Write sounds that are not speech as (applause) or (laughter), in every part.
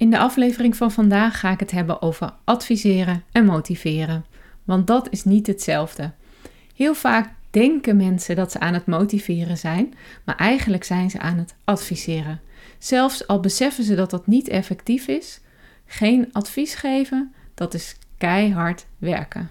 In de aflevering van vandaag ga ik het hebben over adviseren en motiveren, want dat is niet hetzelfde. Heel vaak denken mensen dat ze aan het motiveren zijn, maar eigenlijk zijn ze aan het adviseren. Zelfs al beseffen ze dat dat niet effectief is, geen advies geven, dat is keihard werken.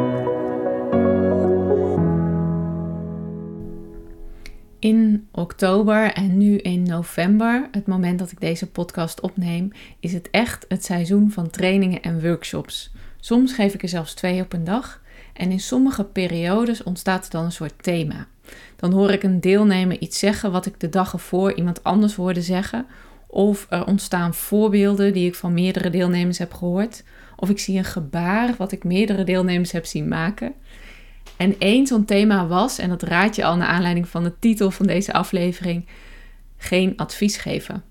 In oktober en nu in november, het moment dat ik deze podcast opneem, is het echt het seizoen van trainingen en workshops. Soms geef ik er zelfs twee op een dag en in sommige periodes ontstaat er dan een soort thema. Dan hoor ik een deelnemer iets zeggen wat ik de dag ervoor iemand anders hoorde zeggen, of er ontstaan voorbeelden die ik van meerdere deelnemers heb gehoord, of ik zie een gebaar wat ik meerdere deelnemers heb zien maken. En één zo'n thema was, en dat raad je al naar aanleiding van de titel van deze aflevering, geen advies geven.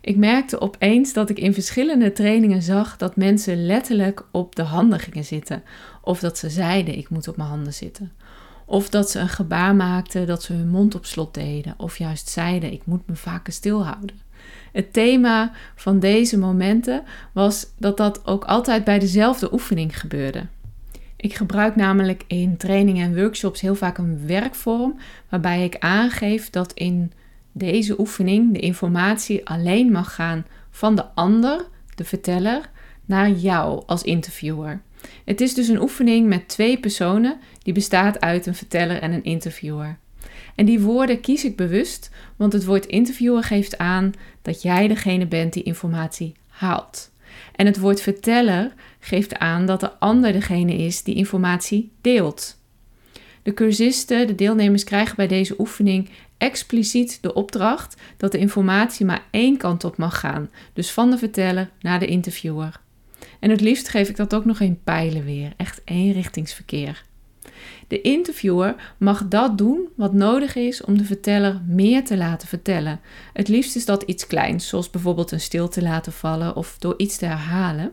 Ik merkte opeens dat ik in verschillende trainingen zag dat mensen letterlijk op de handen gingen zitten. Of dat ze zeiden: Ik moet op mijn handen zitten. Of dat ze een gebaar maakten dat ze hun mond op slot deden. Of juist zeiden: Ik moet me vaker stilhouden. Het thema van deze momenten was dat dat ook altijd bij dezelfde oefening gebeurde. Ik gebruik namelijk in trainingen en workshops heel vaak een werkvorm waarbij ik aangeef dat in deze oefening de informatie alleen mag gaan van de ander, de verteller, naar jou als interviewer. Het is dus een oefening met twee personen die bestaat uit een verteller en een interviewer. En die woorden kies ik bewust, want het woord interviewer geeft aan dat jij degene bent die informatie haalt. En het woord verteller geeft aan dat de ander degene is die informatie deelt. De cursisten, de deelnemers, krijgen bij deze oefening expliciet de opdracht dat de informatie maar één kant op mag gaan, dus van de verteller naar de interviewer. En het liefst geef ik dat ook nog in pijlen weer, echt eenrichtingsverkeer. De interviewer mag dat doen wat nodig is om de verteller meer te laten vertellen. Het liefst is dat iets kleins, zoals bijvoorbeeld een stilte laten vallen of door iets te herhalen.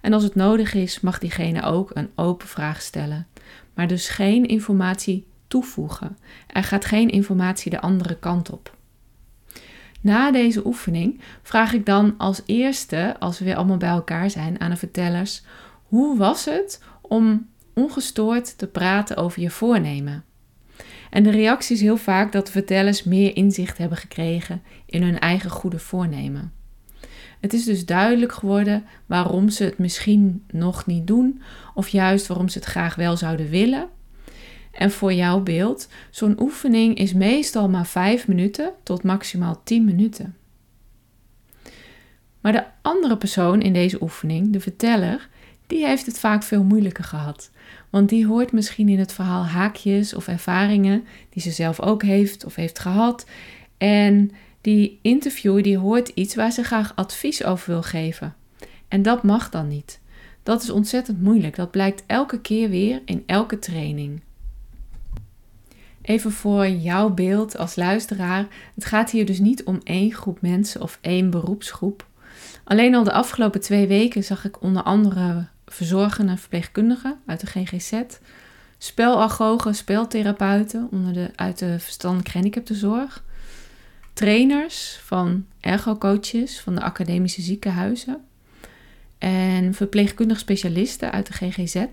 En als het nodig is, mag diegene ook een open vraag stellen, maar dus geen informatie toevoegen. Er gaat geen informatie de andere kant op. Na deze oefening vraag ik dan als eerste, als we weer allemaal bij elkaar zijn, aan de vertellers: hoe was het om ongestoord te praten over je voornemen? En de reactie is heel vaak dat vertellers meer inzicht hebben gekregen in hun eigen goede voornemen. Het is dus duidelijk geworden waarom ze het misschien nog niet doen, of juist waarom ze het graag wel zouden willen. En voor jouw beeld, zo'n oefening is meestal maar 5 minuten tot maximaal 10 minuten. Maar de andere persoon in deze oefening, de verteller, die heeft het vaak veel moeilijker gehad. Want die hoort misschien in het verhaal haakjes of ervaringen die ze zelf ook heeft of heeft gehad. En die interviewer die hoort iets waar ze graag advies over wil geven. En dat mag dan niet. Dat is ontzettend moeilijk. Dat blijkt elke keer weer in elke training. Even voor jouw beeld als luisteraar. Het gaat hier dus niet om één groep mensen of één beroepsgroep. Alleen al de afgelopen twee weken zag ik onder andere verzorgende verpleegkundigen uit de GGZ, spelagogen, speltherapeuten onder de, uit de verstandelijke gehandicaptenzorg, trainers van ergocoaches van de academische ziekenhuizen en verpleegkundig specialisten uit de GGZ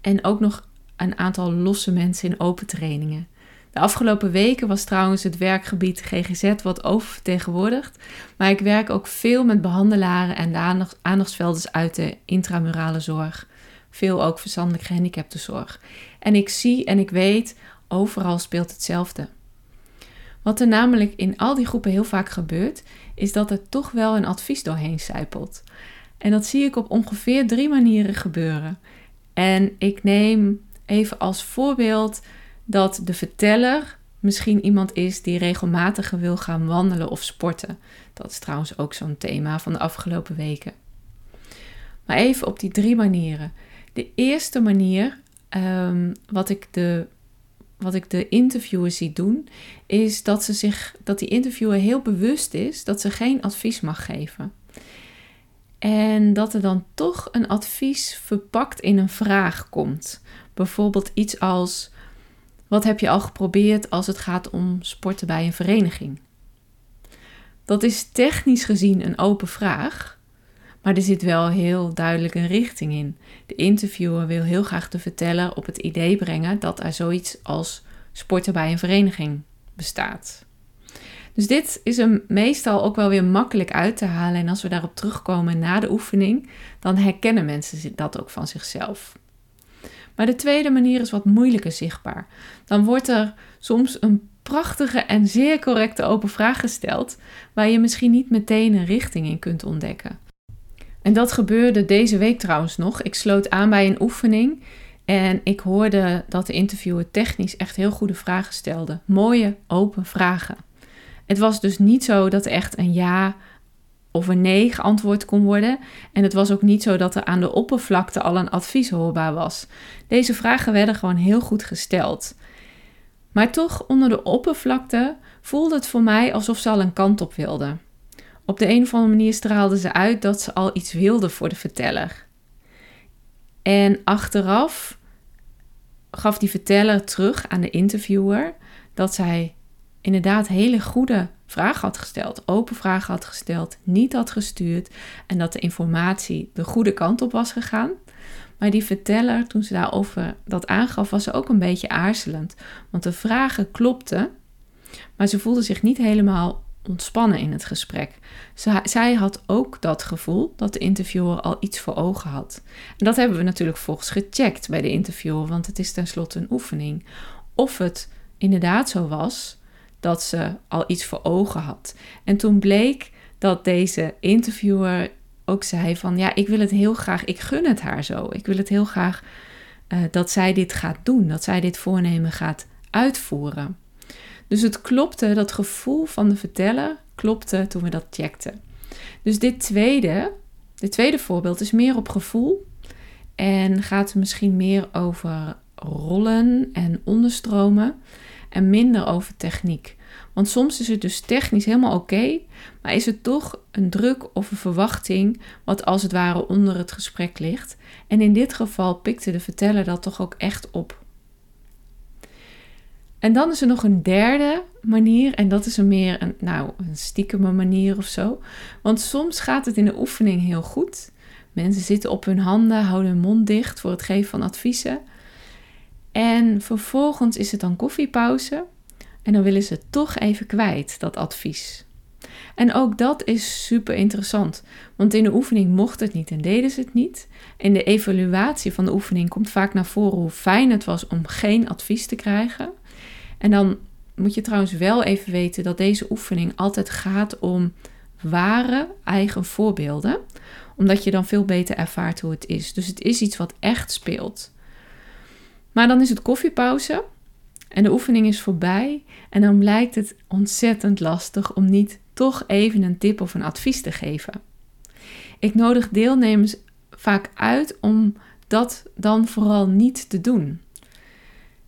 en ook nog een aantal losse mensen in open trainingen. De afgelopen weken was trouwens het werkgebied GGZ wat oververtegenwoordigd, maar ik werk ook veel met behandelaren en de aandachtsvelden uit de intramurale zorg. Veel ook verstandelijk gehandicaptenzorg. En ik zie en ik weet, overal speelt hetzelfde. Wat er namelijk in al die groepen heel vaak gebeurt, is dat er toch wel een advies doorheen sijpelt. En dat zie ik op ongeveer drie manieren gebeuren. En ik neem even als voorbeeld dat de verteller misschien iemand is die regelmatig wil gaan wandelen of sporten. Dat is trouwens ook zo'n thema van de afgelopen weken. Maar even op die drie manieren. De eerste manier, um, wat ik de wat ik de interviewer zie doen, is dat, ze zich, dat die interviewer heel bewust is dat ze geen advies mag geven. En dat er dan toch een advies verpakt in een vraag komt. Bijvoorbeeld iets als: Wat heb je al geprobeerd als het gaat om sporten bij een vereniging? Dat is technisch gezien een open vraag, maar er zit wel heel duidelijk een richting in. De interviewer wil heel graag de verteller op het idee brengen dat er zoiets als sporten bij een vereniging bestaat. Dus dit is hem meestal ook wel weer makkelijk uit te halen. En als we daarop terugkomen na de oefening, dan herkennen mensen dat ook van zichzelf. Maar de tweede manier is wat moeilijker zichtbaar. Dan wordt er soms een prachtige en zeer correcte open vraag gesteld, waar je misschien niet meteen een richting in kunt ontdekken. En dat gebeurde deze week trouwens nog. Ik sloot aan bij een oefening en ik hoorde dat de interviewer technisch echt heel goede vragen stelde. Mooie, open vragen. Het was dus niet zo dat echt een ja of een nee geantwoord kon worden. En het was ook niet zo dat er aan de oppervlakte al een advies hoorbaar was. Deze vragen werden gewoon heel goed gesteld. Maar toch, onder de oppervlakte voelde het voor mij alsof ze al een kant op wilden. Op de een of andere manier straalde ze uit dat ze al iets wilde voor de verteller. En achteraf gaf die verteller terug aan de interviewer dat zij inderdaad hele goede vragen had gesteld, open vragen had gesteld, niet had gestuurd en dat de informatie de goede kant op was gegaan. Maar die verteller, toen ze daarover dat aangaf, was ze ook een beetje aarzelend. Want de vragen klopten, maar ze voelde zich niet helemaal ontspannen in het gesprek. zij had ook dat gevoel dat de interviewer al iets voor ogen had. En dat hebben we natuurlijk volgens gecheckt bij de interviewer, want het is tenslotte een oefening. Of het inderdaad zo was dat ze al iets voor ogen had. En toen bleek dat deze interviewer ook zei van ja, ik wil het heel graag, ik gun het haar zo. Ik wil het heel graag uh, dat zij dit gaat doen, dat zij dit voornemen gaat uitvoeren. Dus het klopte, dat gevoel van de verteller klopte toen we dat checkten. Dus dit tweede, dit tweede voorbeeld is meer op gevoel en gaat misschien meer over rollen en onderstromen en minder over techniek. Want soms is het dus technisch helemaal oké, maar is het toch een druk of een verwachting wat als het ware onder het gesprek ligt. En in dit geval pikte de verteller dat toch ook echt op. En dan is er nog een derde manier, en dat is een meer een, nou, een stiekeme manier of zo. Want soms gaat het in de oefening heel goed. Mensen zitten op hun handen, houden hun mond dicht voor het geven van adviezen. En vervolgens is het dan koffiepauze. En dan willen ze toch even kwijt, dat advies. En ook dat is super interessant, want in de oefening mocht het niet en deden ze het niet. In de evaluatie van de oefening komt vaak naar voren hoe fijn het was om geen advies te krijgen. En dan moet je trouwens wel even weten dat deze oefening altijd gaat om ware eigen voorbeelden, omdat je dan veel beter ervaart hoe het is. Dus het is iets wat echt speelt. Maar dan is het koffiepauze en de oefening is voorbij en dan blijkt het ontzettend lastig om niet toch even een tip of een advies te geven. Ik nodig deelnemers vaak uit om dat dan vooral niet te doen.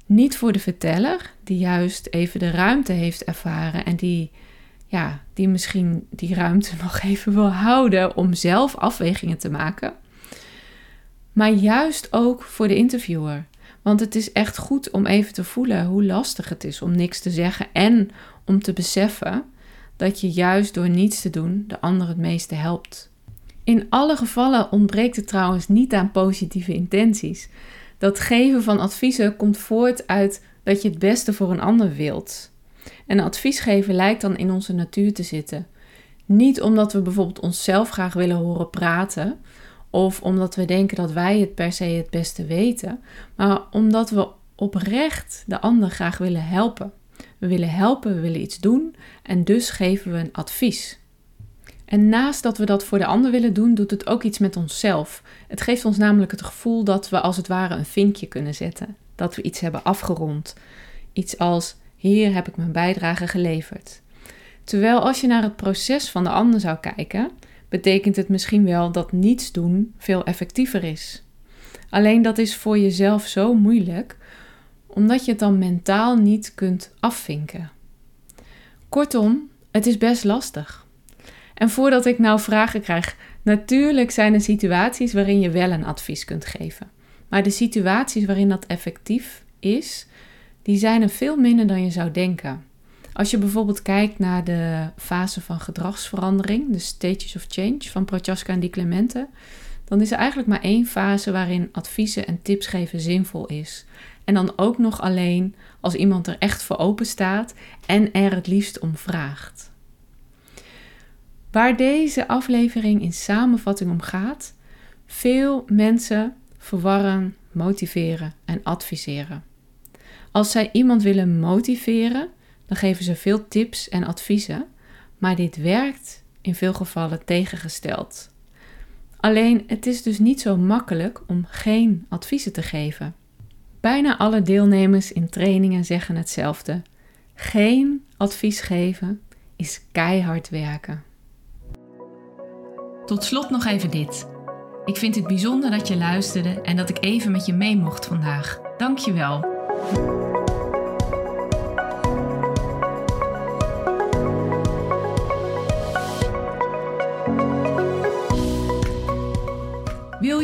Niet voor de verteller, die juist even de ruimte heeft ervaren en die, ja, die misschien die ruimte (laughs) nog even wil houden om zelf afwegingen te maken. Maar juist ook voor de interviewer. Want het is echt goed om even te voelen hoe lastig het is om niks te zeggen en om te beseffen dat je juist door niets te doen de ander het meeste helpt. In alle gevallen ontbreekt het trouwens niet aan positieve intenties. Dat geven van adviezen komt voort uit dat je het beste voor een ander wilt. En advies geven lijkt dan in onze natuur te zitten. Niet omdat we bijvoorbeeld onszelf graag willen horen praten, of omdat we denken dat wij het per se het beste weten, maar omdat we oprecht de ander graag willen helpen. We willen helpen, we willen iets doen en dus geven we een advies. En naast dat we dat voor de ander willen doen, doet het ook iets met onszelf. Het geeft ons namelijk het gevoel dat we als het ware een vinkje kunnen zetten. dat we iets hebben afgerond. Iets als hier heb ik mijn bijdrage geleverd. Terwijl als je naar het proces van de ander zou kijken, betekent het misschien wel dat niets doen veel effectiever is. Alleen dat is voor jezelf zo moeilijk, omdat je het dan mentaal niet kunt afvinken. Kortom, het is best lastig. En voordat ik nou vragen krijg, natuurlijk zijn er situaties waarin je wel een advies kunt geven. Maar de situaties waarin dat effectief is, die zijn er veel minder dan je zou denken. Als je bijvoorbeeld kijkt naar de fase van gedragsverandering, de stages of change van Prochaska en Di Clemente, dan is er eigenlijk maar één fase waarin adviezen en tips geven zinvol is. En dan ook nog alleen als iemand er echt voor open staat en er het liefst om vraagt. Waar deze aflevering in samenvatting om gaat, veel mensen verwarren motiveren en adviseren. Als zij iemand willen motiveren, dan geven ze veel tips en adviezen, maar dit werkt in veel gevallen tegengesteld. Alleen het is dus niet zo makkelijk om geen adviezen te geven. Bijna alle deelnemers in trainingen zeggen hetzelfde. Geen advies geven is keihard werken. Tot slot nog even dit. Ik vind het bijzonder dat je luisterde en dat ik even met je mee mocht vandaag. Dank je wel.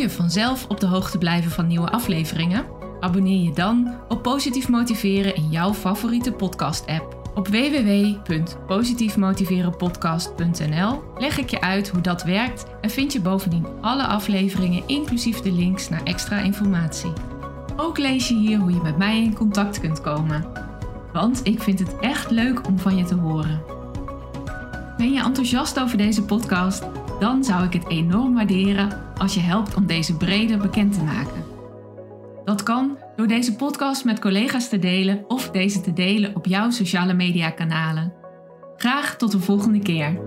Je vanzelf op de hoogte blijven van nieuwe afleveringen? Abonneer je dan op Positief Motiveren in jouw favoriete podcast-app. Op www.positiefmotiverenpodcast.nl leg ik je uit hoe dat werkt en vind je bovendien alle afleveringen inclusief de links naar extra informatie. Ook lees je hier hoe je met mij in contact kunt komen. Want ik vind het echt leuk om van je te horen. Ben je enthousiast over deze podcast? Dan zou ik het enorm waarderen als je helpt om deze breder bekend te maken. Dat kan door deze podcast met collega's te delen of deze te delen op jouw sociale media kanalen. Graag tot de volgende keer.